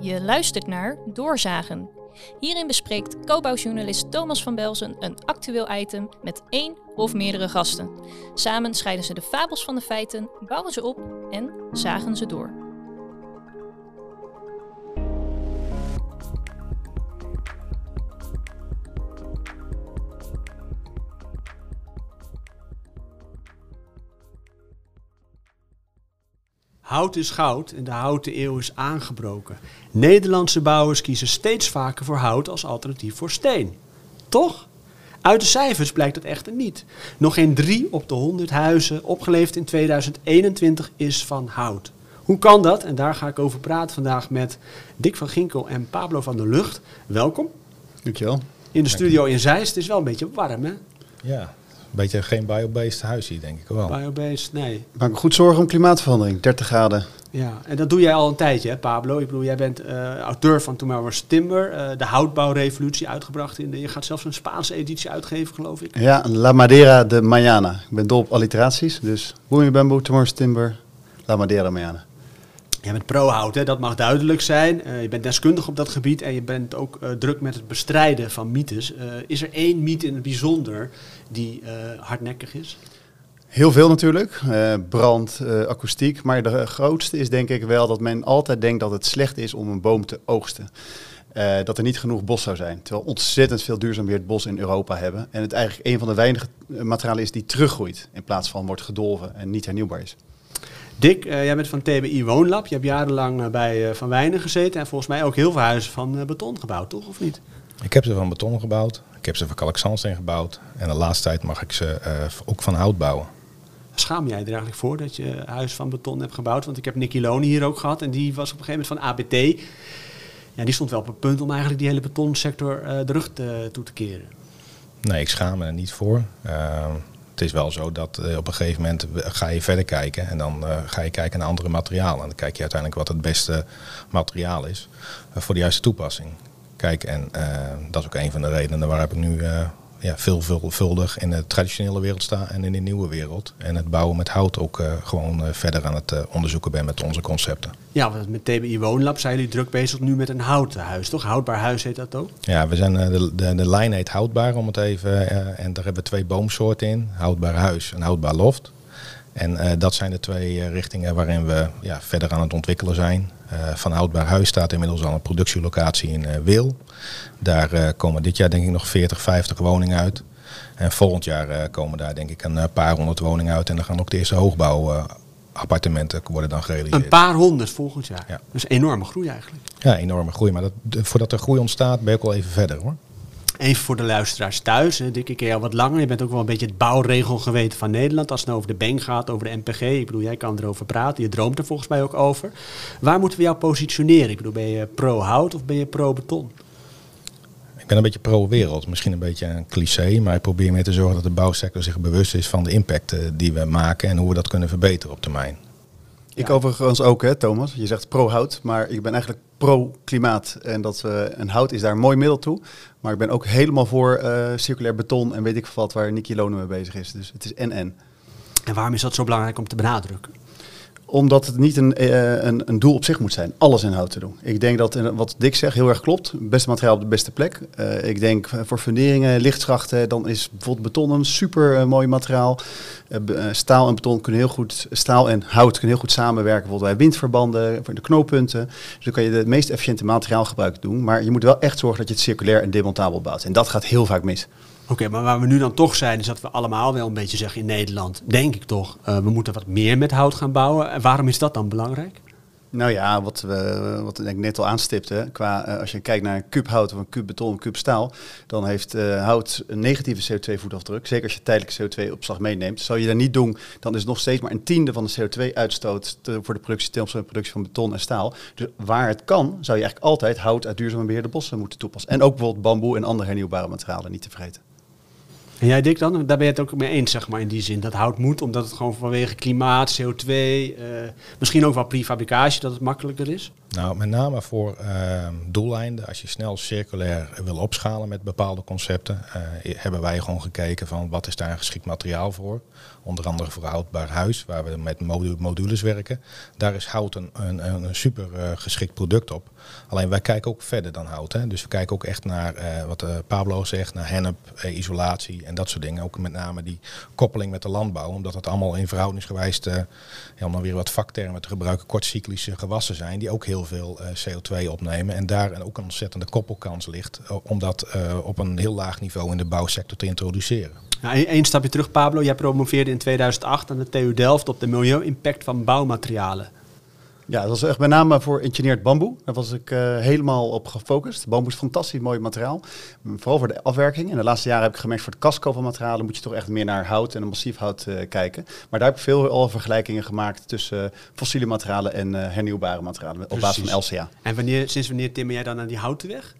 Je luistert naar Doorzagen. Hierin bespreekt co-bouwjournalist Thomas van Belzen een actueel item met één of meerdere gasten. Samen scheiden ze de fabels van de feiten, bouwen ze op en zagen ze door. Hout is goud en de houten eeuw is aangebroken. Nederlandse bouwers kiezen steeds vaker voor hout als alternatief voor steen. Toch? Uit de cijfers blijkt dat echter niet. Nog geen drie op de 100 huizen opgeleverd in 2021 is van hout. Hoe kan dat? En daar ga ik over praten vandaag met Dick van Ginkel en Pablo van der Lucht. Welkom. Dankjewel. In de studio in Zeist. Het is wel een beetje warm, hè? Ja, beetje geen biobased huis hier, denk ik wel. Biobased, nee. Ik maak me goed zorgen om klimaatverandering. 30 graden. Ja, en dat doe jij al een tijdje, hè, Pablo? Ik bedoel, jij bent eh, auteur van Tomorrow's Timber, eh, de houtbouwrevolutie uitgebracht. In de, je gaat zelfs een Spaanse editie uitgeven, geloof ik. Ja, La Madera de Mañana. Ik ben dol op alliteraties. Dus Booming Bamboo, Tomorrow's Timber, La Madera Mañana. Jij bent pro-hout, dat mag duidelijk zijn. Eh, je bent deskundig op dat gebied en je bent ook eh, druk met het bestrijden van mythes. Eh, is er één mythe in het bijzonder die hardnekkig is? Heel veel natuurlijk. Brand, akoestiek. Maar de grootste is denk ik wel dat men altijd denkt dat het slecht is om een boom te oogsten. Dat er niet genoeg bos zou zijn. Terwijl ontzettend veel duurzaam beheerd bos in Europa hebben. En het eigenlijk een van de weinige materialen is die teruggroeit. In plaats van wordt gedolven en niet hernieuwbaar is. Dick, eh, jij bent van TBI Woonlab. Je hebt jarenlang eh, bij eh, Van Wijnen gezeten en volgens mij ook heel veel huizen van beton gebouwd, toch? Of niet? Ik heb ze van beton gebouwd, ik heb ze van kalkzandsteen gebouwd. En de laatste tijd mag ik ze ook van hout bouwen. Schaam jij er eigenlijk voor dat je huis van beton hebt gebouwd? Want ik heb Nicky Loni hier ook gehad en die was op een gegeven moment van ABT. Ja, die stond wel op het punt om eigenlijk die hele betonsector de rug te- toe te keren. Nee, ik schaam me er niet voor. Eh, het is wel zo dat eh, op een gegeven moment ga je verder kijken. En dan eh, ga je kijken naar andere materialen. En dan kijk je uiteindelijk wat het beste materiaal is eh, voor de juiste toepassing. Kijk, en dat is ook een van de redenen waarom ik nu ja, veel veelvuldig in de traditionele wereld sta en in de nieuwe wereld. En het bouwen met hout ook eh, gewoon eh, verder aan het eh, onderzoeken ben met onze concepten. Ja, want met TBI Woonlab zijn jullie druk bezig nu met een houten huis, toch? Houdbaar huis heet dat ook? Ja, we zijn, de, de, de lijn heet houdbaar om het even. en daar hebben we twee boomsoorten in: houdbaar huis en houdbaar loft. En dat zijn de twee richtingen waarin we ja, verder aan het ontwikkelen zijn. Eh, van houdbaar huis staat inmiddels al een productielocatie in eh Wil. Daar eh, komen dit jaar denk ik nog 40, 50 woningen uit. En volgend jaar komen daar denk ik een paar honderd woningen uit. En dan gaan ook de eerste hoogbouwappartementen worden dan gerealiseerd. Een paar honderd volgend jaar. Ja. Dus enorme groei eigenlijk. Ja, enorme groei. Maar dat, voordat er groei ontstaat, ben ook al even verder hoor. Even voor de luisteraars thuis. hè. Dick, ik ken jou wat langer. Je bent ook wel een beetje het bouwregelgeweten van Nederland. Als het nou over de bank gaat, over de NPG. Ik bedoel, jij kan erover praten. Je droomt er volgens mij ook over. Waar moeten we jou positioneren? Ik bedoel, ben je pro-hout of ben je pro-beton? Ik ben een beetje pro-wereld, misschien een beetje een cliché, maar ik probeer meer te zorgen dat de bouwsector zich bewust is van de impact eh, die we maken en hoe we dat kunnen verbeteren op termijn. Ik Ja. overigens ook, hè, Thomas. Je zegt pro-hout, maar ik ben eigenlijk pro-klimaat. En dat we, en hout is daar een mooi middel toe. Maar ik ben ook helemaal voor eh, circulair beton en weet ik wat waar Nicky Lonen mee bezig is. Dus het is en-en. En waarom is dat zo belangrijk om te benadrukken? Omdat het niet een, eh, een, een doel op zich moet zijn, alles in hout te doen. Ik denk dat, en wat Dick zegt, heel erg klopt. Beste materiaal op de beste plek. Eh, ik denk eh, voor funderingen, lichtschachten, dan is bijvoorbeeld beton een super eh, mooi materiaal. Eh, eh, staal en beton kunnen heel goed, staal en hout kunnen heel goed samenwerken. Bijvoorbeeld bij windverbanden, voor de knooppunten. Dus dan kan je het meest efficiënte materiaalgebruik doen. Maar je moet wel echt zorgen dat je het circulair en demontabel bouwt. En dat gaat heel vaak mis. Oké, maar waar we nu dan toch zijn, is dat we allemaal wel een beetje zeggen in Nederland, denk ik toch, eh, we moeten wat meer met hout gaan bouwen. En waarom is dat dan belangrijk? Nou ja, wat, we, wat ik net al aanstipte, qua, eh, als je kijkt naar een kuub of een kuub beton, een dan heeft eh, hout een negatieve CO2-voetafdruk. Zeker als je tijdelijk CO2-opslag meeneemt. Zou je dat niet doen, dan is nog steeds maar een tiende van de CO2-uitstoot voor de productie, ten opzichte productie van beton en staal. Dus waar het kan, zou je eigenlijk altijd hout uit duurzaam beheerde bossen moeten toepassen. En ook bijvoorbeeld bamboe en andere hernieuwbare materialen, niet te vergeten. En jij Dick dan? Daar ben je het ook mee eens, zeg maar, in die zin. Dat hout moet, omdat het gewoon vanwege klimaat, CO2, eh, misschien ook wel prefabricatie, dat het makkelijker is. Nou, met name voor uh, doeleinden, als je snel circulair wil opschalen met bepaalde concepten, uh, hebben wij gewoon gekeken van wat is daar een geschikt materiaal voor. Onder andere voor houdbaar huis, waar we met modules werken. Daar is hout een, een, een super uh, geschikt product op. Alleen wij kijken ook verder dan hout. Hè. Dus we kijken ook echt naar wat Pablo zegt, naar hennep, isolatie en dat soort dingen. Ook met name die koppeling met de landbouw, omdat het allemaal in verhoudingsgewijs, om weer wat vaktermen te gebruiken, kortcyclische gewassen zijn, die ook heel veel uh, CO2 opnemen. En daar ook een ontzettende koppelkans ligt om dat op een heel laag niveau in de bouwsector te introduceren. Eén stapje terug, Pablo. Jij promoveerde in 2008 aan de TU Delft op de milieu-impact van bouwmaterialen. Ja, dat was echt met name voor engineerd bamboe. Daar was ik uh, helemaal op gefocust. Bamboe is fantastisch mooi materiaal. Vooral voor de afwerking. En de laatste jaren heb ik gemerkt voor het casco van materialen moet je toch echt meer naar hout en een massief hout uh, kijken. Maar daar heb ik veel al vergelijkingen gemaakt tussen uh, fossiele materialen en hernieuwbare materialen op Precies. basis van LCA. En wanneer, sinds wanneer timmer jij dan aan die houten weg?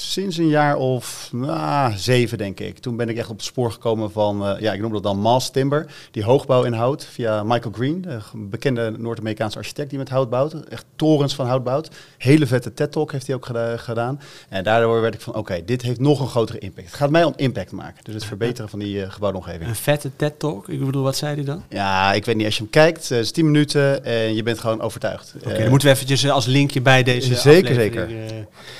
Sinds een jaar of nou, zeven, denk ik. Toen ben ik echt op het spoor gekomen van, uh, ja, ik noem dat dan mass timber. Die hoogbouw in hout via Michael Green, een bekende Noord-Amerikaanse architect die met hout bouwt. Echt torens van hout bouwt. Hele vette TED-talk heeft hij ook gedaan. En daardoor werd ik van, oké, dit heeft nog een grotere impact. Het gaat mij om impact maken. Dus het verbeteren van die uh, gebouwde omgeving. Een vette TED-talk? Ik bedoel, wat zei hij dan? Ja, ik weet niet. Als je hem kijkt, uh, is 10 minuten en je bent gewoon overtuigd. Oké, okay, dan moeten we eventjes als linkje bij deze Zeker, zeker.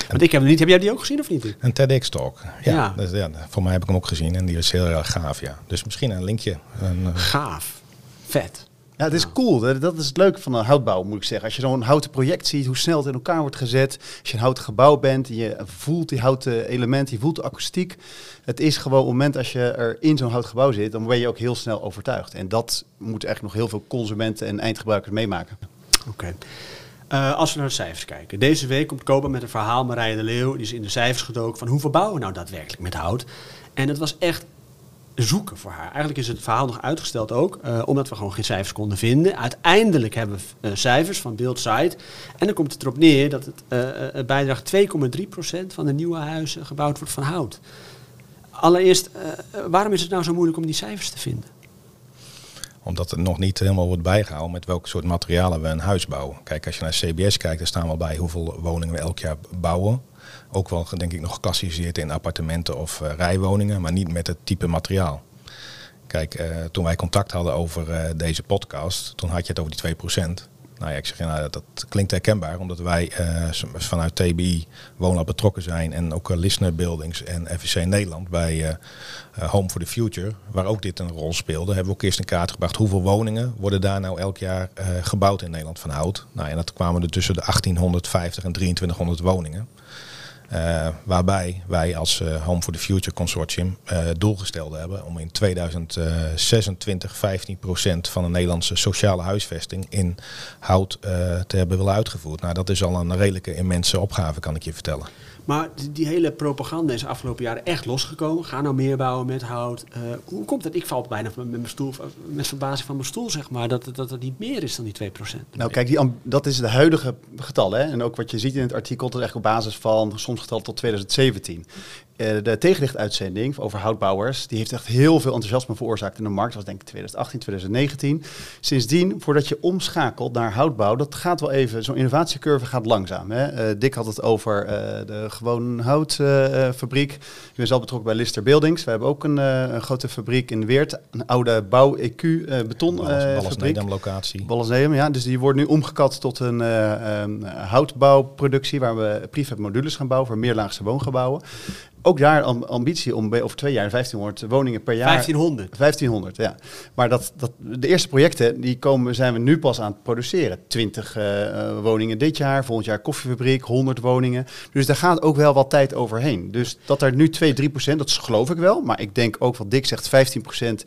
want ik heb hem niet. Heb jij die ook gezien of niet? Een TEDx-talk. Ja, ja. Dus, ja, voor mij heb ik hem ook gezien en die is heel erg gaaf, ja. Dus misschien een linkje. Een, gaaf. Vet. Ja, het is cool. Dat is het leuke van een houtbouw, moet ik zeggen. Als je zo'n houten project ziet, hoe snel het in elkaar wordt gezet. Als je een houten gebouw bent, je voelt die houten elementen, je voelt de akoestiek. Het is gewoon op het moment als je er in zo'n houten gebouw zit, dan ben je ook heel snel overtuigd. En dat moet echt nog heel veel consumenten en eindgebruikers meemaken. Oké. Uh, als we naar de cijfers kijken. Deze week komt Koba met een verhaal, Marije de Leeuw, die is in de cijfers gedoken van hoeveel bouwen we nou daadwerkelijk met hout. En het was echt zoeken voor haar. Eigenlijk is het verhaal nog uitgesteld ook, uh, omdat we gewoon geen cijfers konden vinden. Uiteindelijk hebben we uh, cijfers van Build Site. En dan komt het erop neer dat het bijdraagt 2,3% van de nieuwe huizen gebouwd wordt van hout. Allereerst, waarom is het nou zo moeilijk om die cijfers te vinden? Omdat het nog niet helemaal wordt bijgehouden met welke soort materialen we een huis bouwen. Kijk, als je naar CBS kijkt, daar staan wel bij hoeveel woningen we elk jaar bouwen. Ook wel, denk ik, nog geclassificeerd in appartementen of uh, rijwoningen, maar niet met het type materiaal. Kijk, uh, toen wij contact hadden over uh, deze podcast, toen had je het over die 2%. Nou ja, ik zeg, nou, dat, klinkt herkenbaar, omdat wij uh, vanuit TBI woonlab betrokken zijn en ook uh, Listener Buildings en FVC Nederland bij uh, Home for the Future, waar ook dit een rol speelde, hebben we ook eerst in kaart gebracht hoeveel woningen worden daar nou elk jaar gebouwd in Nederland van hout. Nou, en dat kwamen er tussen de 1850 en 2300 woningen. Uh, waarbij wij als uh, Home for the Future Consortium uh, doel gesteld hebben om in 2026 15% van de Nederlandse sociale huisvesting in hout te hebben willen uitgevoerd. Nou, dat is al een redelijke immense opgave, kan ik je vertellen. Maar die hele propaganda is de afgelopen jaren echt losgekomen. Ga nou meer bouwen met hout. Uh, hoe komt het? Ik val bijna met mijn stoel, met verbazing van mijn stoel, zeg maar, dat, dat het niet meer is dan die 2%. Nou, kijk, die, dat is de huidige getal. Hè? En ook wat je ziet in het artikel, dat is echt op basis van soms getal tot 2017. Uh, de tegenlichtuitzending over houtbouwers, die heeft echt heel veel enthousiasme veroorzaakt in de markt. Dat was denk ik 2018, 2019. Sindsdien, voordat je omschakelt naar houtbouw, dat gaat wel even, zo'n innovatiecurve gaat langzaam. Hè? Uh, Dick had het over uh, de gewoon houtfabriek. Uh, ik ben zelf betrokken bij Lister Buildings. We hebben ook een, een grote fabriek in Weert, een oude bouw-EQ beton Ballas Nedam locatie. Ballas Nedam, ja. Dus die wordt nu omgekat tot een um, houtbouwproductie, waar we prefab modules gaan bouwen voor meerlaagse woongebouwen ook daar ambitie om over twee jaar 1500 woningen per jaar. 1500? 1500, ja. Maar dat, dat, de eerste projecten die komen, zijn we nu pas aan het produceren. 20 uh, woningen dit jaar, volgend jaar koffiefabriek, 100 woningen. Dus daar gaat ook wel wat tijd overheen. Dus dat er nu 2, 3 procent, dat geloof ik wel. Maar ik denk ook wat Dick zegt, 15 procent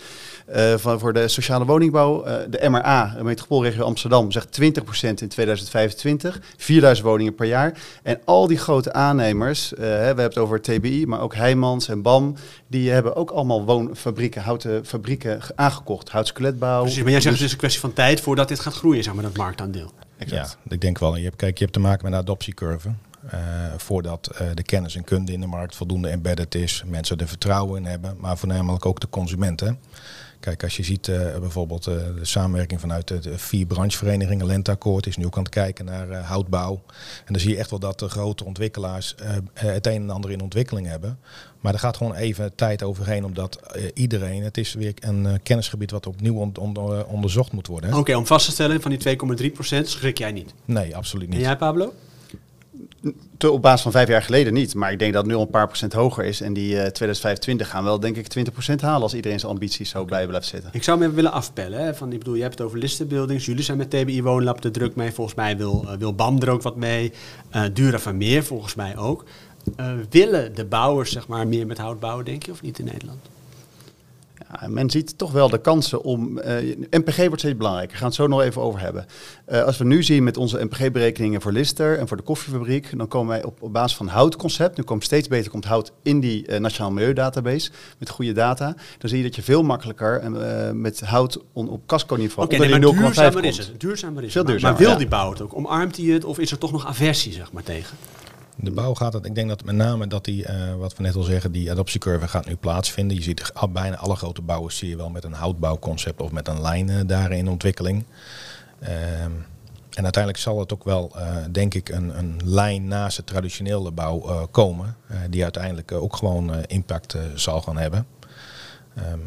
uh, van, voor de sociale woningbouw. Uh, de MRA, de metropoolregio Amsterdam, zegt 20 procent in 2025. 4000 woningen per jaar. En al die grote aannemers, we hebben het over TBI, maar ook Heijmans en BAM, die hebben ook allemaal woonfabrieken, houten fabrieken aangekocht. Houtskeletbouw. Precies, maar jij zegt dus het is een kwestie van tijd voordat dit gaat groeien, zeg maar, dat marktaandeel. Exact. Ja, ik denk wel. Je hebt, kijk, je hebt te maken met een adoptiecurve. eh, voordat eh, de kennis en kunde in de markt voldoende embedded is, mensen er vertrouwen in hebben, maar voornamelijk ook de consumenten. Kijk, als je ziet uh, bijvoorbeeld uh, de samenwerking vanuit de, vier brancheverenigingen, Lenteakkoord is nu ook aan het kijken naar uh, houtbouw. En dan zie je echt wel dat de grote ontwikkelaars het een en ander in ontwikkeling hebben. Maar er gaat gewoon even tijd overheen, omdat iedereen, het is weer een kennisgebied wat opnieuw on, on, onderzocht moet worden. Oké, okay, om vast te stellen van die 2,3 procent schrik jij niet? Nee, absoluut niet. En jij Pablo? Te, op basis van vijf jaar geleden niet. Maar ik denk dat het nu al een paar procent hoger is. En die uh, 2025 gaan wel denk ik 20 procent halen als iedereen zijn ambities zo bij blijft zitten. Ik zou hem even willen afpellen. Hè? Van, ik bedoel, je hebt het over listenbuildings. Jullie zijn met TBI Woonlab er druk mee. Volgens mij wil, uh, wil BAM er ook wat mee. Uh, Dura van Meer volgens mij ook. willen de bouwers zeg maar meer met hout bouwen, denk je, of niet in Nederland? Ja, men ziet toch wel de kansen om. Uh, MPG wordt steeds belangrijker. We gaan het zo nog even over hebben. Uh, als we nu zien met onze MPG-berekeningen voor Lister en voor de koffiefabriek, dan komen wij op, op basis van houtconcept. Nu komt steeds beter komt hout in die uh, Nationaal Milieudatabase met goede data. Dan zie je dat je veel makkelijker met hout on, op casco-niveau. Oké, okay, nee, duurzamer is het. Duurzamer is het. Maar, maar, wil ja. die bouw het ook? Omarmt hij het of is er toch nog aversie zeg maar tegen? De bouw gaat het, ik denk dat met name dat die, uh, wat we net al zeggen, die adoptiecurve gaat nu plaatsvinden. Je ziet bijna alle grote bouwers zie je wel met een houtbouwconcept of met een lijn uh, daar in ontwikkeling. Uh, en uiteindelijk zal het ook wel, uh, denk ik, een, een lijn naast de traditionele bouw komen. Die uiteindelijk ook gewoon impact zal gaan hebben.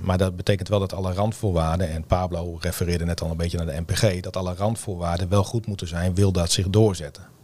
maar dat betekent wel dat alle randvoorwaarden, en Pablo refereerde net al een beetje naar de MPG, dat alle randvoorwaarden wel goed moeten zijn, wil dat zich doorzetten.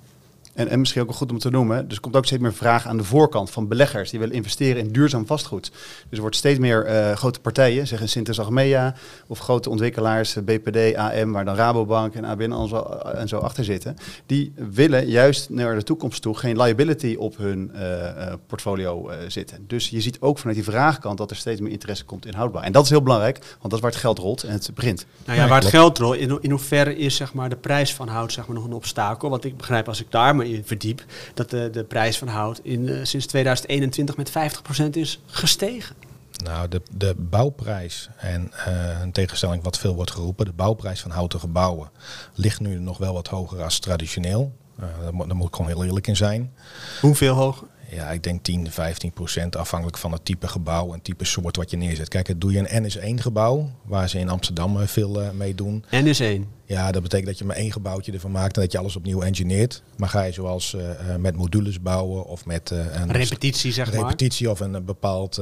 En, en misschien ook goed om te noemen. Dus er komt ook steeds meer vraag aan de voorkant van beleggers die willen investeren in duurzaam vastgoed. Dus er wordt steeds meer uh, grote partijen, zeggen Sintes Achmea of grote ontwikkelaars, BPD, AM, waar dan Rabobank en ABN en zo, en zo achter zitten. Die willen juist naar de toekomst toe geen liability op hun uh, uh, portfolio zitten. Dus je ziet ook vanuit die vraagkant dat er steeds meer interesse komt in houdbaar. En dat is heel belangrijk, want dat is waar het geld rolt en het begint. Nou ja, waar het geld rolt, in, in hoeverre is zeg maar, de prijs van hout zeg maar, nog een obstakel? Want ik begrijp als ik daar in verdiep, dat de, de prijs van hout in, uh, sinds 2021 met 50% is gestegen. Nou, de, de bouwprijs, en uh, een tegenstelling wat veel wordt geroepen, de bouwprijs van houten gebouwen ligt nu nog wel wat hoger als traditioneel. Uh, daar, moet, daar moet ik gewoon heel eerlijk in zijn. Hoeveel hoger? Ja, ik denk 10, 15 procent afhankelijk van het type gebouw en type soort wat je neerzet. Kijk, het doe je een NS1 gebouw, waar ze in Amsterdam veel uh, mee doen. NS1? Ja, dat betekent dat je maar één gebouwtje ervan maakt en dat je alles opnieuw engineert. Maar ga je zoals uh, met modules bouwen of met een repetitie, zeg maar. Repetitie of een bepaald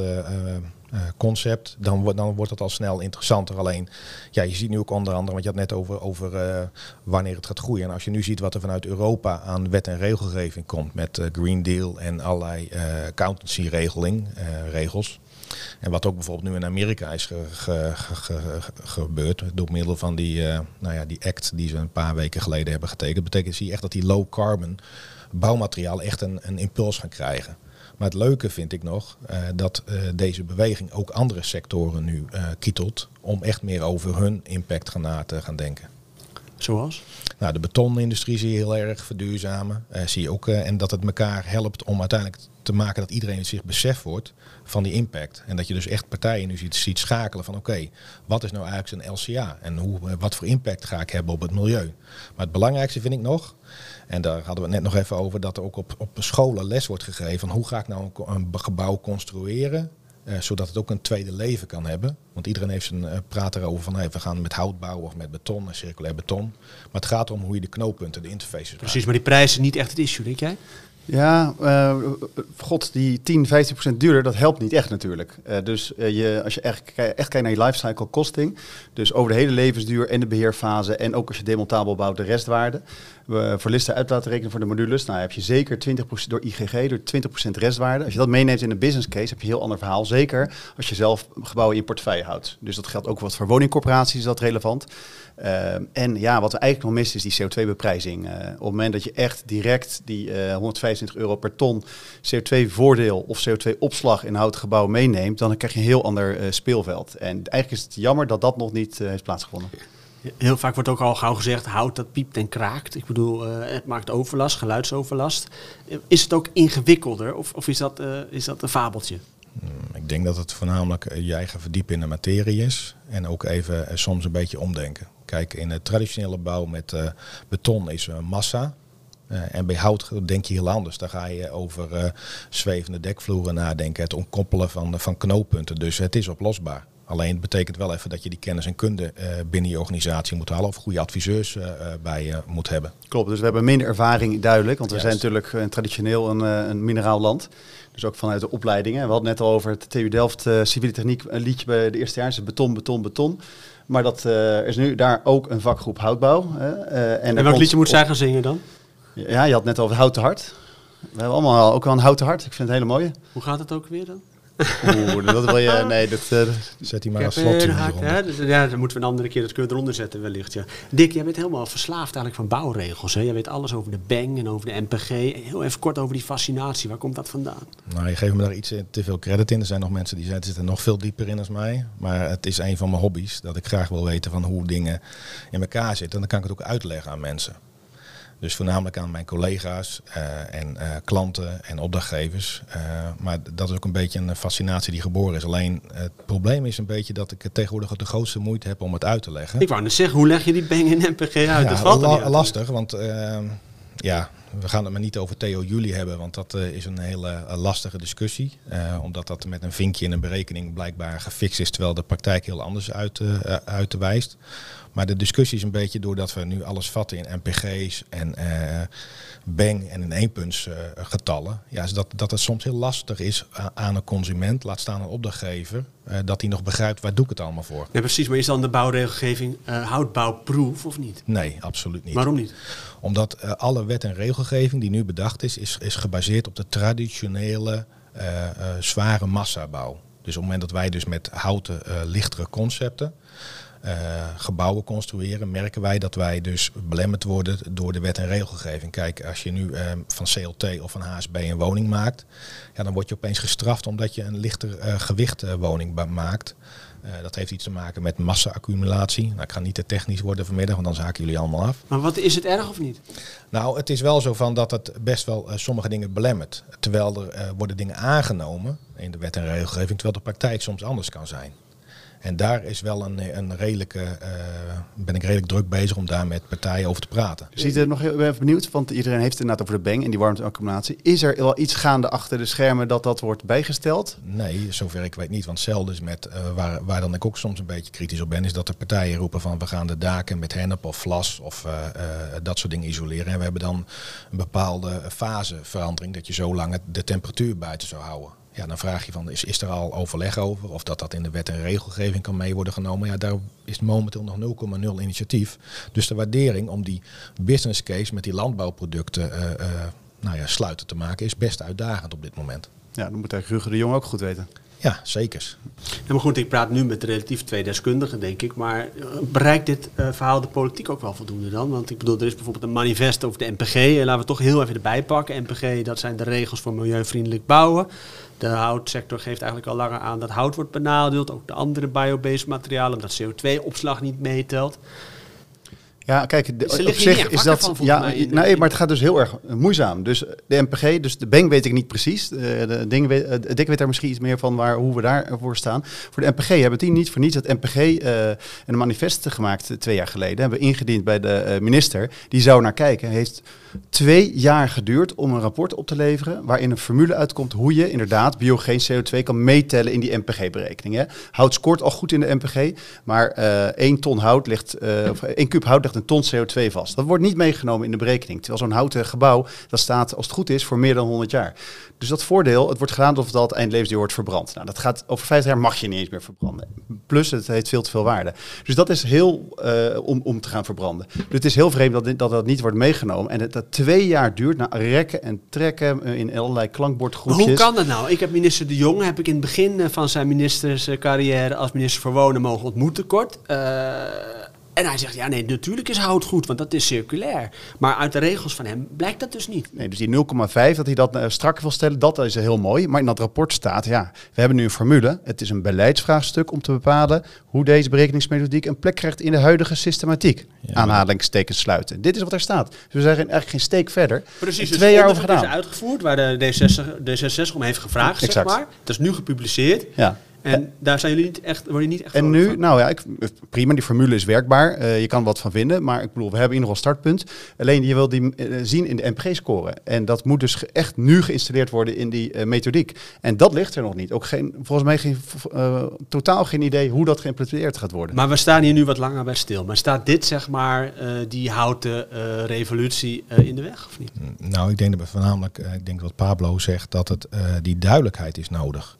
concept, dan, wordt dan wordt het al snel interessanter. Alleen, ja, je ziet nu ook onder andere, want je had net over, over uh, wanneer het gaat groeien. En als je nu ziet wat er vanuit Europa aan wet en regelgeving komt met uh, Green Deal en allerlei accountancy-regeling, regels. En wat ook bijvoorbeeld nu in Amerika is ge, ge, ge, gebeurd door middel van die, nou ja, die act die ze een paar weken geleden hebben getekend. betekent zie je echt dat die low carbon bouwmateriaal echt een, een impuls gaan krijgen. Maar het leuke vind ik nog uh, dat uh, deze beweging ook andere sectoren nu uh, kietelt om echt meer over hun impact gaan na te gaan denken. Zoals? Nou, de betonindustrie zie je heel erg verduurzamen. zie je ook, en dat het elkaar helpt om uiteindelijk te maken dat iedereen zich beseft wordt van die impact. En dat je dus echt partijen nu ziet, schakelen van oké, wat is nou eigenlijk zijn LCA? En hoe, wat voor impact ga ik hebben op het milieu? Maar het belangrijkste vind ik nog, en daar hadden we het net nog even over, dat er ook op, op scholen les wordt gegeven van hoe ga ik nou een, een gebouw construeren uh, zodat het ook een tweede leven kan hebben. Want iedereen heeft zijn uh, praat erover van hey, we gaan met hout bouwen of met beton en circulair beton. Maar het gaat om hoe je de knooppunten, de interfaces Precies, maakt. maar die prijzen niet echt het issue, denk jij? Ja, uh, god, die 10, 15 procent duurder, dat helpt niet echt natuurlijk. Uh, dus uh, je, als je echt, echt kijkt naar je lifecycle costing, dus over de hele levensduur en de beheerfase en ook als je demontabel bouwt, de restwaarde. We voor listen uit laten rekenen voor de modules, nou heb je zeker 20% door IGG, door 20% restwaarde. Als je dat meeneemt in een business case, heb je een heel ander verhaal. Zeker als je zelf gebouwen in je portefeuille houdt. Dus dat geldt ook wat voor woningcorporaties, is dat relevant. Uh, en ja, wat we eigenlijk nog missen is die CO2-beprijzing. Uh, op het moment dat je echt direct die uh, 125 euro per ton CO2-voordeel of CO2-opslag in houten gebouw meeneemt, dan krijg je een heel ander uh, speelveld. En eigenlijk is het jammer dat dat nog niet heeft plaatsgevonden. Heel vaak wordt ook al gauw gezegd, hout dat piept en kraakt. Ik bedoel, het maakt overlast, geluidsoverlast. Is het ook ingewikkelder of, of is, dat, is dat een fabeltje? Ik denk dat het voornamelijk je eigen verdiepen in de materie is. En ook even soms een beetje omdenken. Kijk, in de traditionele bouw met uh, beton is uh, massa. Eh, en bij hout denk je heel anders. Dan ga je over eh, zwevende dekvloeren nadenken, het ontkoppelen van, van knooppunten. Dus het is oplosbaar. Alleen het betekent wel even dat je die kennis en kunde eh, binnen je organisatie moet halen of goede adviseurs eh, eh, bij je moet hebben. Klopt, dus we hebben minder ervaring duidelijk, want we Juist. zijn natuurlijk traditioneel een, eh, een mineraal land. Dus ook vanuit de opleidingen. We hadden net al over het TU Delft eh, civiele techniek, een liedje bij de eerste jaar, beton, beton, beton. Maar dat eh, is nu daar ook een vakgroep houtbouw. eh, en En welk liedje moet zij gaan zingen dan? Ja, je had net over het houten hart. We hebben allemaal ook wel een houten hart. Ik vind het een hele mooie. Hoe gaat het ook weer dan? Oeh, dat wil je. Nee, dat. eh, Zet die maar als slot in hè? Dus, ja, dan moeten we een andere keer dat we eronder zetten wellicht. Ja. Dick, jij bent helemaal verslaafd eigenlijk van bouwregels. Hè? Jij weet alles over de BANG en over de MPG. Heel even kort over die fascinatie. Waar komt dat vandaan? Nou, je geeft me daar iets eh, te veel credit in. Er zijn nog mensen die zijn- zitten nog veel dieper in als mij. Maar het is een van mijn hobby's. Dat ik graag wil weten van hoe dingen in elkaar zitten. En dan kan ik het ook uitleggen aan mensen. Dus voornamelijk aan mijn collega's eh, en eh, klanten en opdrachtgevers. Eh, maar dat is ook een beetje een fascinatie die geboren is. Alleen het probleem is een beetje dat ik tegenwoordig de grootste moeite heb om het uit te leggen. Ik wou net zeggen, hoe leg je die BANG en MPG uit? dat valt la- niet uit. lastig, want ehm, ja, we gaan het maar niet over Theo Juli hebben, want dat is een hele lastige discussie. Omdat dat met een vinkje in een berekening blijkbaar gefixt is, terwijl de praktijk heel anders uit, uit wijst. Maar de discussie is een beetje doordat we nu alles vatten in MPG's en eh bang en in eenpunts eh, getallen. Ja, is dat, dat het soms heel lastig is aan een consument, laat staan een opdrachtgever, eh, dat hij nog begrijpt waar doe ik het allemaal voor. Ja, precies. Maar is dan de bouwregelgeving eh houtbouwproof of niet? Nee, absoluut niet. Waarom niet? Omdat alle wet en regelgeving die nu bedacht is, is, is gebaseerd op de traditionele zware massabouw. Dus op het moment dat wij dus met houten lichtere concepten eh, gebouwen construeren, merken wij dat wij dus belemmerd worden door de wet en regelgeving. Kijk, als je nu eh, van CLT of van HSB een woning maakt, ja, dan word je opeens gestraft omdat je een lichter eh, gewicht eh, woning maakt. Dat heeft iets te maken met massa-accumulatie. Nou, ik ga niet te technisch worden vanmiddag, want dan zaken jullie allemaal af. Maar wat is het erg of niet? Nou, het is wel zo van dat het best wel sommige dingen belemmert. Terwijl er worden dingen aangenomen in de wet en regelgeving, terwijl de praktijk soms anders kan zijn. En daar is wel een, een redelijke, eh, ben ik redelijk druk bezig om daar met partijen over te praten. Ziet er nog heel ik ben even benieuwd, want iedereen heeft het inderdaad over de bang en die warmteaccumulatie. Is er wel iets gaande achter de schermen dat dat wordt bijgesteld? Nee, zover ik weet niet. Want is met, eh, waar, waar dan ik ook soms een beetje kritisch op ben, is dat de partijen roepen van we gaan de daken met hennep of vlas of eh, dat soort dingen isoleren. En we hebben dan een bepaalde faseverandering, dat je zo lang de temperatuur buiten zou houden. Ja, dan vraag je van, is, is er al overleg over? Of dat dat in de wet en regelgeving kan mee worden genomen? Ja, daar is momenteel nog 0,0 initiatief. Dus de waardering om die business case met die landbouwproducten eh, eh, nou ja, sluiten te maken, is best uitdagend op dit moment. Ja, dan moet eigenlijk Ruger de Jong ook goed weten. Ja, zeker. Ja, maar goed, ik praat nu met relatief twee deskundigen, denk ik. Maar eh, bereikt dit eh, verhaal de politiek ook wel voldoende dan? Want ik bedoel, er is bijvoorbeeld een manifest over de MPG. En laten we toch heel even erbij pakken. MPG, dat zijn de regels voor milieuvriendelijk bouwen. De houtsector geeft eigenlijk al langer aan dat hout wordt benadeeld. Ook de andere biobased materialen, omdat CO2-opslag niet meetelt. Ja, kijk, de- op zich is dat. van, ja, mij, de- nee, maar het gaat dus heel erg moeizaam. Dus de MPG, dus de Bang weet ik niet precies. Eh, De dingen weet, eh, Dick weet daar misschien iets meer van waar, hoe we daarvoor staan. Voor de MPG hebben die niet voor niets het MPG eh, een manifest gemaakt twee jaar geleden. Hebben we ingediend bij de minister. Die zou naar kijken. Heeft twee jaar geduurd om een rapport op te leveren. waarin een formule uitkomt hoe je inderdaad biogeen CO2 kan meetellen in die MPG-berekeningen. Hout scoort al goed in de MPG, maar eh één ton hout ligt, eh, of één kuub hout legt een ton CO2 vast. Dat wordt niet meegenomen in de berekening. Terwijl zo'n houten gebouw, dat staat als het goed is voor meer dan 100 jaar. Dus dat voordeel, het wordt gedaan al het eindlevensduur wordt verbrand. Nou, dat gaat over 50 jaar mag je niet eens meer verbranden. Plus, het heeft veel te veel waarde. Dus dat is heel eh, om, om te gaan verbranden. Dus het is heel vreemd dat dat, dat niet wordt meegenomen. En het dat twee jaar duurt na rekken en trekken eh, in allerlei Maar klankbordgroepjes. hoe kan dat nou? Ik heb minister De Jong heb ik in het begin eh, van zijn ministerscarrière als minister voor Wonen mogen ontmoeten kort. En hij zegt, ja nee, natuurlijk is hout goed, want dat is circulair. Maar uit de regels van hem blijkt dat dus niet. Nee, dus die 0,5, dat hij dat uh, strakker wil stellen, dat is heel mooi. Maar in dat rapport staat, ja, we hebben nu een formule. Het is een beleidsvraagstuk om te bepalen hoe deze berekeningsmethodiek een plek krijgt in de huidige systematiek. Ja, Aanhalingstekens sluiten. Dit is wat er staat. Dus we zijn eigenlijk geen steek verder. Precies, dus twee jaar over gedaan. is uitgevoerd waar de D66, D66 om heeft gevraagd, Exact. zeg maar. Dat is nu gepubliceerd. Ja. En daar zijn jullie niet echt, worden jullie niet echt En nu, van? nou ja, ik, prima, die formule is werkbaar. Eh, je kan wat van vinden, maar ik bedoel, we hebben in ieder geval een startpunt. Alleen je wil die eh, zien in de MPG-score. En dat moet dus echt nu geïnstalleerd worden in die eh, methodiek. En dat ligt er nog niet. Ook geen, volgens mij geen, eh, totaal geen idee hoe dat geïmplementeerd gaat worden. Maar we staan hier nu wat langer bij stil. Maar staat dit, zeg maar, eh, die houten eh, revolutie eh, in de weg, of niet? Nou, ik denk dat we voornamelijk, eh, ik denk wat Pablo zegt, dat het, eh, die duidelijkheid is nodig.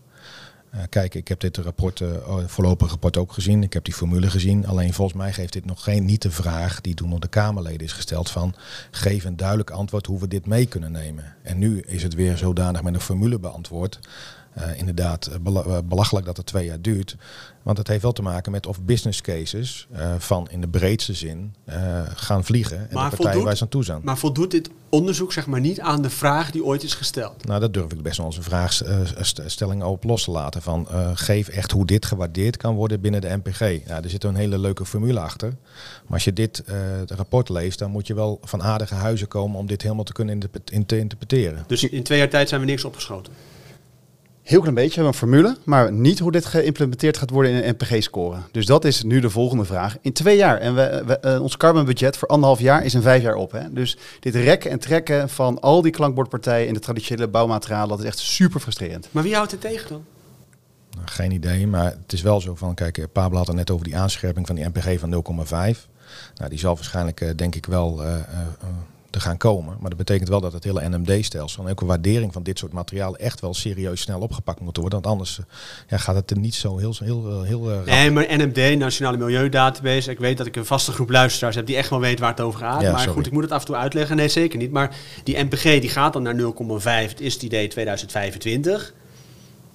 Eh, kijk, ik heb dit rapport, eh, oh, voorlopig rapport ook gezien. Ik heb die formule gezien. Alleen volgens mij geeft dit nog geen, niet de vraag die toen door de Kamerleden is gesteld van geef een duidelijk antwoord hoe we dit mee kunnen nemen. En nu is het weer zodanig met een formule beantwoord. Eh, inderdaad, eh, bela- eh, belachelijk dat het twee jaar duurt. Want het heeft wel te maken met of business cases van in de breedste zin gaan vliegen. En Maar de partijen waar ze aan toe zijn. Maar voldoet dit onderzoek, zeg maar, niet aan de vraag die ooit is gesteld? Nou, dat durf ik best wel een vraagstelling op los te laten. Van, geef echt hoe dit gewaardeerd kan worden binnen de NPG. Ja, er zit een hele leuke formule achter. Maar als je dit rapport leest, dan moet je wel van aardige huizen komen om dit helemaal te kunnen interpre- in te interpreteren. Dus in twee jaar tijd zijn we niks opgeschoten. Heel klein beetje, we hebben een formule, maar niet hoe dit geïmplementeerd gaat worden in een NPG-score. Dus dat is nu de volgende vraag. In twee jaar, en we, we, eh, ons carbonbudget voor anderhalf jaar is in vijf jaar op. Hè? Dus dit rekken en trekken van al die klankbordpartijen in de traditionele bouwmaterialen, dat is echt super frustrerend. Maar wie houdt het tegen dan? Nou, geen idee, maar het is wel zo van, kijk, eh, Pablo had het net over die aanscherping van die NPG van 0,5. Nou, die zal waarschijnlijk, eh, denk ik wel, eh, eh, eh, te gaan komen. Maar dat betekent wel dat het hele NMD-stelsel en ook een waardering van dit soort materialen echt wel serieus snel opgepakt moet worden. Want anders eh, ja, gaat het er niet zo heel, heel, heel, heel eh, rap Nee, maar NMD, Nationale Milieudatabase. Ik weet dat ik een vaste groep luisteraars heb die echt wel weet waar het over gaat. Ja, maar sorry. goed, ik moet het af en toe uitleggen. Nee, zeker niet. Maar die NPG die gaat dan naar 0,5. Het is het idee 2025.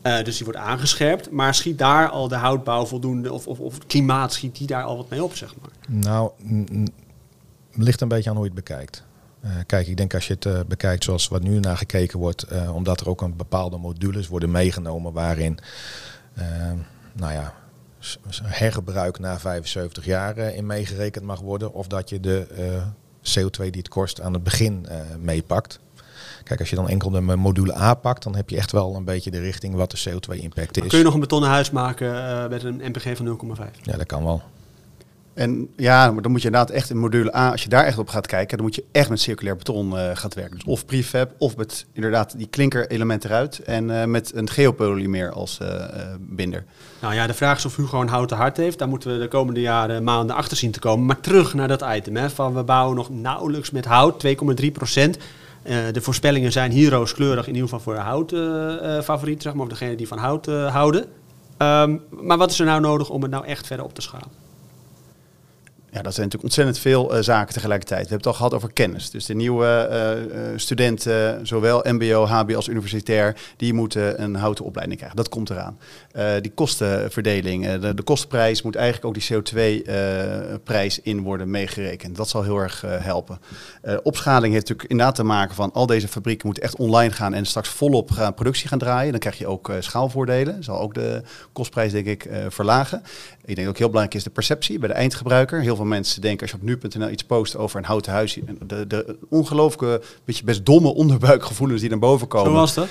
Eh, dus die wordt aangescherpt. Maar schiet daar al de houtbouw voldoende, of, of, of het klimaat, schiet die daar al wat mee op, zeg maar? Nou, ligt een beetje aan hoe je het bekijkt. Eh, kijk, ik denk als je het eh, bekijkt zoals wat nu naar gekeken wordt, eh, omdat er ook een bepaalde modules worden meegenomen waarin, eh, nou ja, hergebruik na 75 jaar in meegerekend mag worden, of dat je de eh, CO2 die het kost aan het begin meepakt. Kijk, als je dan enkel de module A pakt, dan heb je echt wel een beetje de richting wat de CO2-impact Maar is. kun je nog een betonnen huis maken met een NPG van 0,5? Ja, dat kan wel. En ja, dan moet je inderdaad echt in module A, als je daar echt op gaat kijken, dan moet je echt met circulair beton eh gaan werken. Dus of prefab, of met inderdaad die klinker-element eruit en eh, met een geopolymer als eh, binder. Nou ja, de vraag is of Hugo een houten hart heeft. Daar moeten we de komende jaren, maanden achter zien te komen. Maar terug naar dat item. Hè, van we bouwen nog nauwelijks met hout, 2,3 procent. De voorspellingen zijn hier rooskleurig, in ieder geval voor de hout favoriet, zeg maar, of degene die van hout houden. Ehm, maar wat is er nou nodig om het nou echt verder op te schalen? Ja, dat zijn natuurlijk ontzettend veel eh, zaken tegelijkertijd. We hebben het al gehad over kennis. Dus de nieuwe eh, eh, studenten, zowel mbo, hbo als universitair, die moeten een houten opleiding krijgen. Dat komt eraan. Die kostenverdeling, de, de kostenprijs moet eigenlijk ook die CO2-prijs in worden meegerekend. Dat zal heel erg helpen. Opschaling heeft natuurlijk inderdaad te maken van al deze fabrieken moeten echt online gaan en straks volop gaan productie gaan draaien. Dan krijg je ook schaalvoordelen. Zal ook de kostprijs denk ik verlagen. Ik denk ook heel belangrijk is de perceptie bij de eindgebruiker. Heel veel mensen denken als je op nu.nl iets post over een houten huis, de, de ongelooflijke, beetje best domme onderbuikgevoelens die naar boven komen. Zo was dat.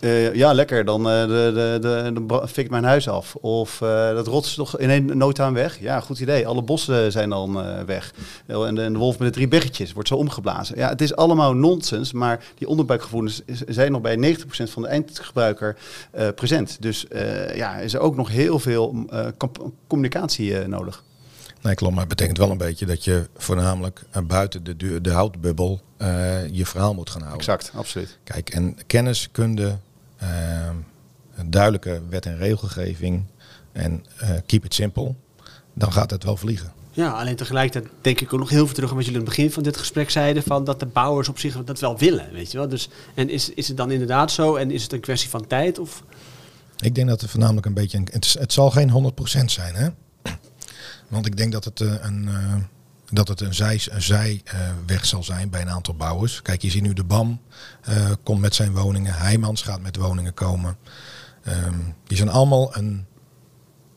Eh, ja, lekker. Dan eh, de, de, de, de, bra- fik ik mijn huis af. Of eh, dat rots toch in een nood aan weg. Ja, goed idee. Alle bossen zijn dan weg. En de, en de wolf met de drie biggetjes wordt zo omgeblazen. Ja, het is allemaal nonsens. Maar die onderbuikgevoelens zijn nog bij 90% van de eindgebruiker present. Dus ja, is er ook nog heel veel kamp- communicatie nodig. Nee, klopt. Maar het betekent wel een beetje dat je voornamelijk buiten de, de houtbubbel je verhaal moet gaan houden. Exact, absoluut. Kijk, en kennis, kunde, een duidelijke wet en regelgeving en eh, keep it simple, dan gaat het wel vliegen. Ja, alleen tegelijkertijd denk ik ook nog heel veel terug aan wat jullie aan het begin van dit gesprek zeiden. Van dat de bouwers op zich dat wel willen, weet je wel. Dus, en is, is het dan inderdaad zo? En is het een kwestie van tijd? Of Ik denk dat het voornamelijk een beetje, een, het, het zal geen 100% zijn, hè? Want ik denk dat het eh, een, eh, dat het een, zij, een zijweg zal zijn bij een aantal bouwers. Kijk, je ziet nu de BAM eh, komt met zijn woningen, Heijmans gaat met woningen komen. Ehm, die zijn allemaal een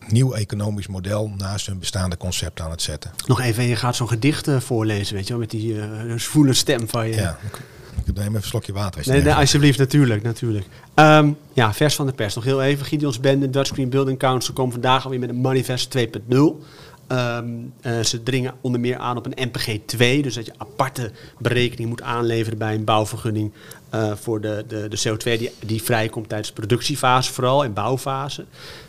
nieuw economisch model naast hun bestaande concept aan het zetten. nog even, je gaat zo'n gedicht eh, voorlezen, weet je wel. Met die eh zwoele stem van je. Ja, ik- Neem even een slokje water. Nee, nee, alsjeblieft, natuurlijk, natuurlijk. Ehm, ja, vers van de pers. Nog heel even. Gideon's Bende, Dutch Green Building Council, komt vandaag alweer met een manifest 2.0. Ehm, eh, ze dringen onder meer aan op een MPG 2, dus dat je aparte berekening moet aanleveren bij een bouwvergunning eh, voor de, de, de CO2 die, die vrijkomt tijdens de productiefase, vooral en bouwfase.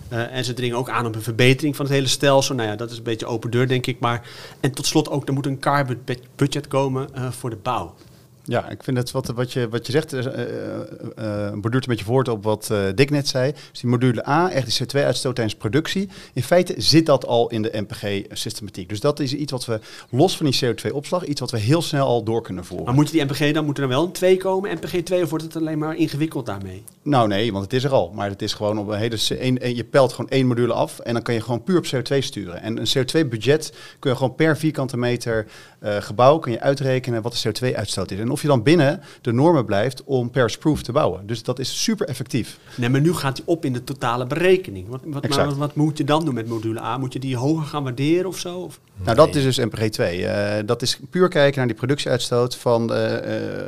Eh, en ze dringen ook aan op een verbetering van het hele stelsel. Nou ja, dat is een beetje open deur, denk ik. Maar, en tot slot ook, er moet een carbon bud- budget komen voor de bouw. Ja, ik vind het wat, wat, je, wat je zegt, eh, eh, borduurt een beetje voort op wat eh, Dick net zei. Dus die module A, echt die CO2-uitstoot tijdens productie. In feite zit dat al in de MPG-systematiek. Dus dat is iets wat we, los van die CO2-opslag, iets wat we heel snel al door kunnen voeren. Maar moet die MPG dan, moet er dan wel een 2 komen, MPG 2, of wordt het alleen maar ingewikkeld daarmee? Nou nee, want het is er al. Maar het is gewoon op een hele... één- je pelt gewoon één module af en dan kan je gewoon puur op CO2 sturen. En een CO2-budget kun je gewoon per vierkante meter gebouw kun je uitrekenen wat de CO2-uitstoot is. En of je dan binnen de normen blijft om Paris-proof te bouwen. Dus dat is super effectief. Nee, maar nu gaat die op in de totale berekening. Wat, wat, maar wat moet je dan doen met module A? Moet je die hoger gaan waarderen of zo? Of? Nou, dat is dus MPG 2. Eh, dat is puur kijken naar die productieuitstoot van, eh,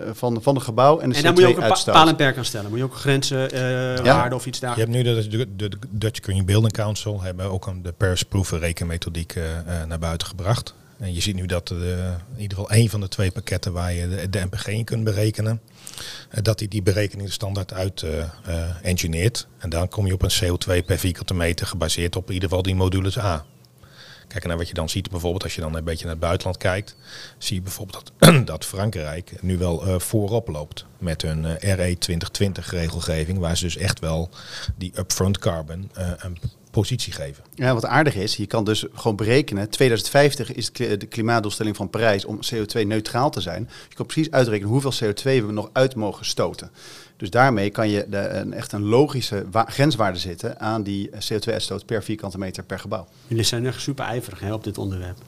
eh, van, van het gebouw en de En daar moet je ook een pa- CO2-uitstoot. paal en perk aan stellen. Moet je ook grenzen, eh Ja. waarden of iets daar. Je hebt nu de, de, de Dutch Green Building Council hebben ook een, de Paris-proof rekenmethodiek eh, naar buiten gebracht. En je ziet nu dat de, in ieder geval één van de twee pakketten waar je de, de MPG in kunt berekenen, eh, dat hij die berekening standaard uit eh, eh. En dan kom je op een CO2 per vierkante meter gebaseerd op in ieder geval die modules A. Kijk, naar wat je dan ziet, bijvoorbeeld als je dan een beetje naar het buitenland kijkt, zie je bijvoorbeeld dat, dat Frankrijk nu wel eh, voorop loopt met hun eh, RE 2020 regelgeving, waar ze dus echt wel die upfront carbon eh, een positie geven. Ja, wat aardig is, je kan dus gewoon berekenen, 2050 is de klimaatdoelstelling van Parijs om CO2-neutraal te zijn. Je kan precies uitrekenen hoeveel CO2 we nog uit mogen stoten. Dus daarmee kan je de, een, echt een logische wa- grenswaarde zetten aan die CO2-uitstoot per vierkante meter per gebouw. Jullie zijn echt super ijverig hè, op dit onderwerp.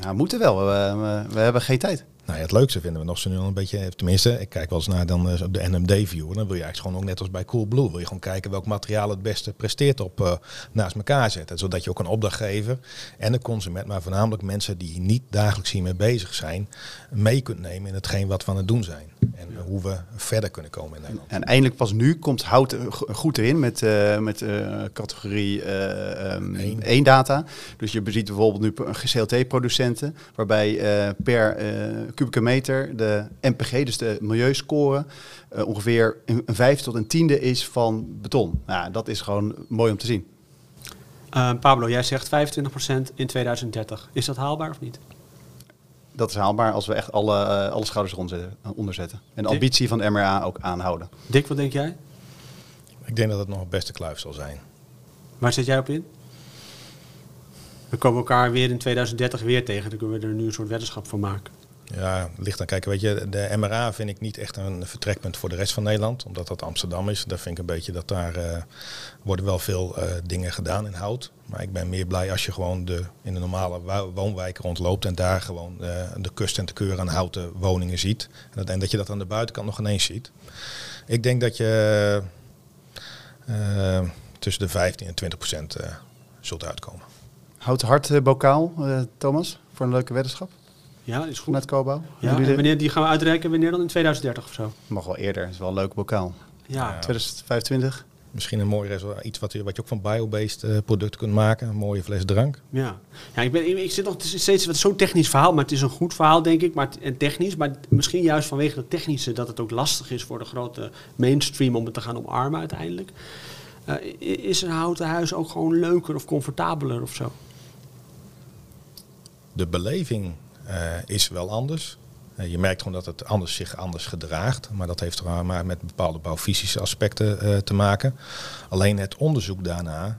Ja, we moeten wel. We, we, we hebben geen tijd. Nou ja, het leukste vinden we nog zo nu een beetje, tenminste, ik kijk wel eens naar dan eh, op de NMD-view. Dan wil je eigenlijk gewoon ook net als bij Coolblue, wil je gewoon kijken welk materiaal het beste presteert op eh, naast elkaar zetten. Zodat je ook een opdrachtgever en een consument, maar voornamelijk mensen die niet dagelijks hiermee bezig zijn, mee kunt nemen in hetgeen wat we aan het doen zijn. En hoe we verder kunnen komen in Nederland. En eindelijk pas nu komt hout go- goed erin met, eh, met eh, categorie eh ehm. 1 data. Dus je ziet bijvoorbeeld nu CLT-producenten, waarbij eh, per eh, kubieke meter de MPG, dus de milieuscore, ongeveer een, een vijfde tot een tiende is van beton. Nou, dat is gewoon mooi om te zien. Eh, Pablo, jij zegt 25% in 2030. Is dat haalbaar of niet? Dat is haalbaar als we echt alle, eh, alle schouders eronder zetten- onderzetten. En de Dick? ambitie van de MRA ook aanhouden. Dick, wat denk jij? Ik denk dat het nog een beste kluif zal zijn. Waar zit jij op in? We komen elkaar weer in 2030 weer tegen. Dan kunnen we er nu een soort weddenschap van maken. Ja, ligt aan kijken. Weet je, de MRA vind ik niet echt een vertrekpunt voor de rest van Nederland. Omdat dat Amsterdam is. Daar vind ik een beetje dat daar eh, worden wel veel eh, dingen gedaan in hout. Maar ik ben meer blij als je gewoon de, in de normale wo- woonwijken rondloopt. En daar gewoon eh, de kust en te keur aan houten woningen ziet. En dat, en dat je dat aan de buitenkant nog ineens ziet. Ik denk dat je tussen de 15 en 20 procent zult uitkomen. Houd hard bokaal, Thomas, voor een leuke weddenschap Ja, is goed. vanuit Cobouw. Ja, en wanneer, die gaan we uitreiken wanneer dan? In 2030 of zo? Mag wel eerder, is wel een leuk bokaal. Ja. 2025. Misschien een mooi resultaat. Iets wat je, wat je ook van biobased eh, producten kunt maken. Een mooie fles drank. Ja, ja ik, ben, ik, ik zit nog het is steeds wat zo'n technisch verhaal, maar het is een goed verhaal, denk ik. Maar en technisch, maar misschien juist vanwege dat technische dat het ook lastig is voor de grote mainstream om het te gaan omarmen uiteindelijk. Eh, is een houten huis ook gewoon leuker of comfortabeler of zo? De beleving is wel anders. Eh, je merkt gewoon dat het anders zich anders gedraagt. Maar dat heeft er maar met bepaalde bouwfysische aspecten eh, te maken. Alleen het onderzoek daarna eh,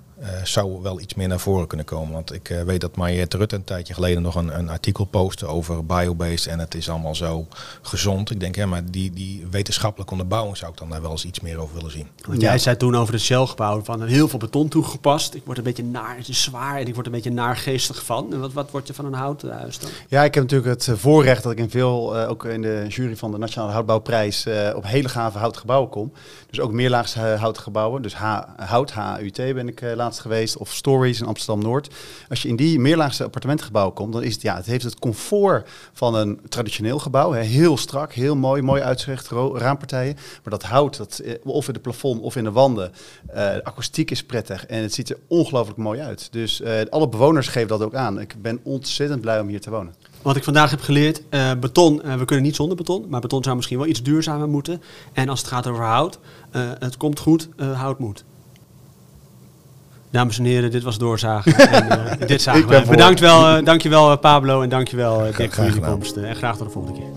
zou wel iets meer naar voren kunnen komen. Want ik eh, weet dat Mariette Rutte een tijdje geleden nog een, een artikel postte over biobased. En het is allemaal zo gezond. Ik denk, ja, maar die, die wetenschappelijke onderbouwing zou ik dan daar wel eens iets meer over willen zien. Want jij zei toen over het Shell-gebouw van heel veel beton toegepast. Ik word een beetje naar, het is zwaar en ik word een beetje naargeestig van. En wat, wat word je van een houten huis dan? Ja, ik heb natuurlijk het eh, voorrecht dat ik in veel, eh, ook in de jury van de Nationale Houtbouwprijs, eh, op hele gave houten gebouwen kom. Dus ook meerlaags eh, houten gebouwen. Dus H, hout, HUT ben ik eh, laatst geweest, of Stories in Amsterdam-Noord. Als je in die meerlaagse appartementengebouwen komt, dan is het, ja, het heeft het comfort van een traditioneel gebouw. Hè. Heel strak, heel mooi, mooi uitzicht, raampartijen. Maar dat hout, dat, eh, of in de plafond of in de wanden, eh, de akoestiek is prettig en het ziet er ongelooflijk mooi uit. Dus eh, alle bewoners geven dat ook aan. Ik ben ontzettend blij om hier te wonen. Wat ik vandaag heb geleerd, beton, we kunnen niet zonder beton, maar beton zou misschien wel iets duurzamer moeten. En als het gaat over hout, het komt goed, hout moet. Dames en heren, dit was Doorzagen. en, eh, dit zagen Ik ben we. Bedankt wel, eh, dankjewel eh, Pablo en dankjewel uh, Dick voor jullie komst. en graag tot de volgende keer.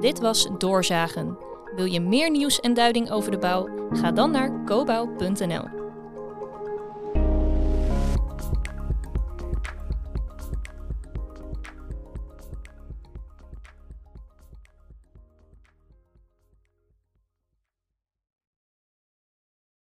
Dit was Doorzagen. Wil je meer nieuws en duiding over de bouw? Ga dan naar cobouw.nl.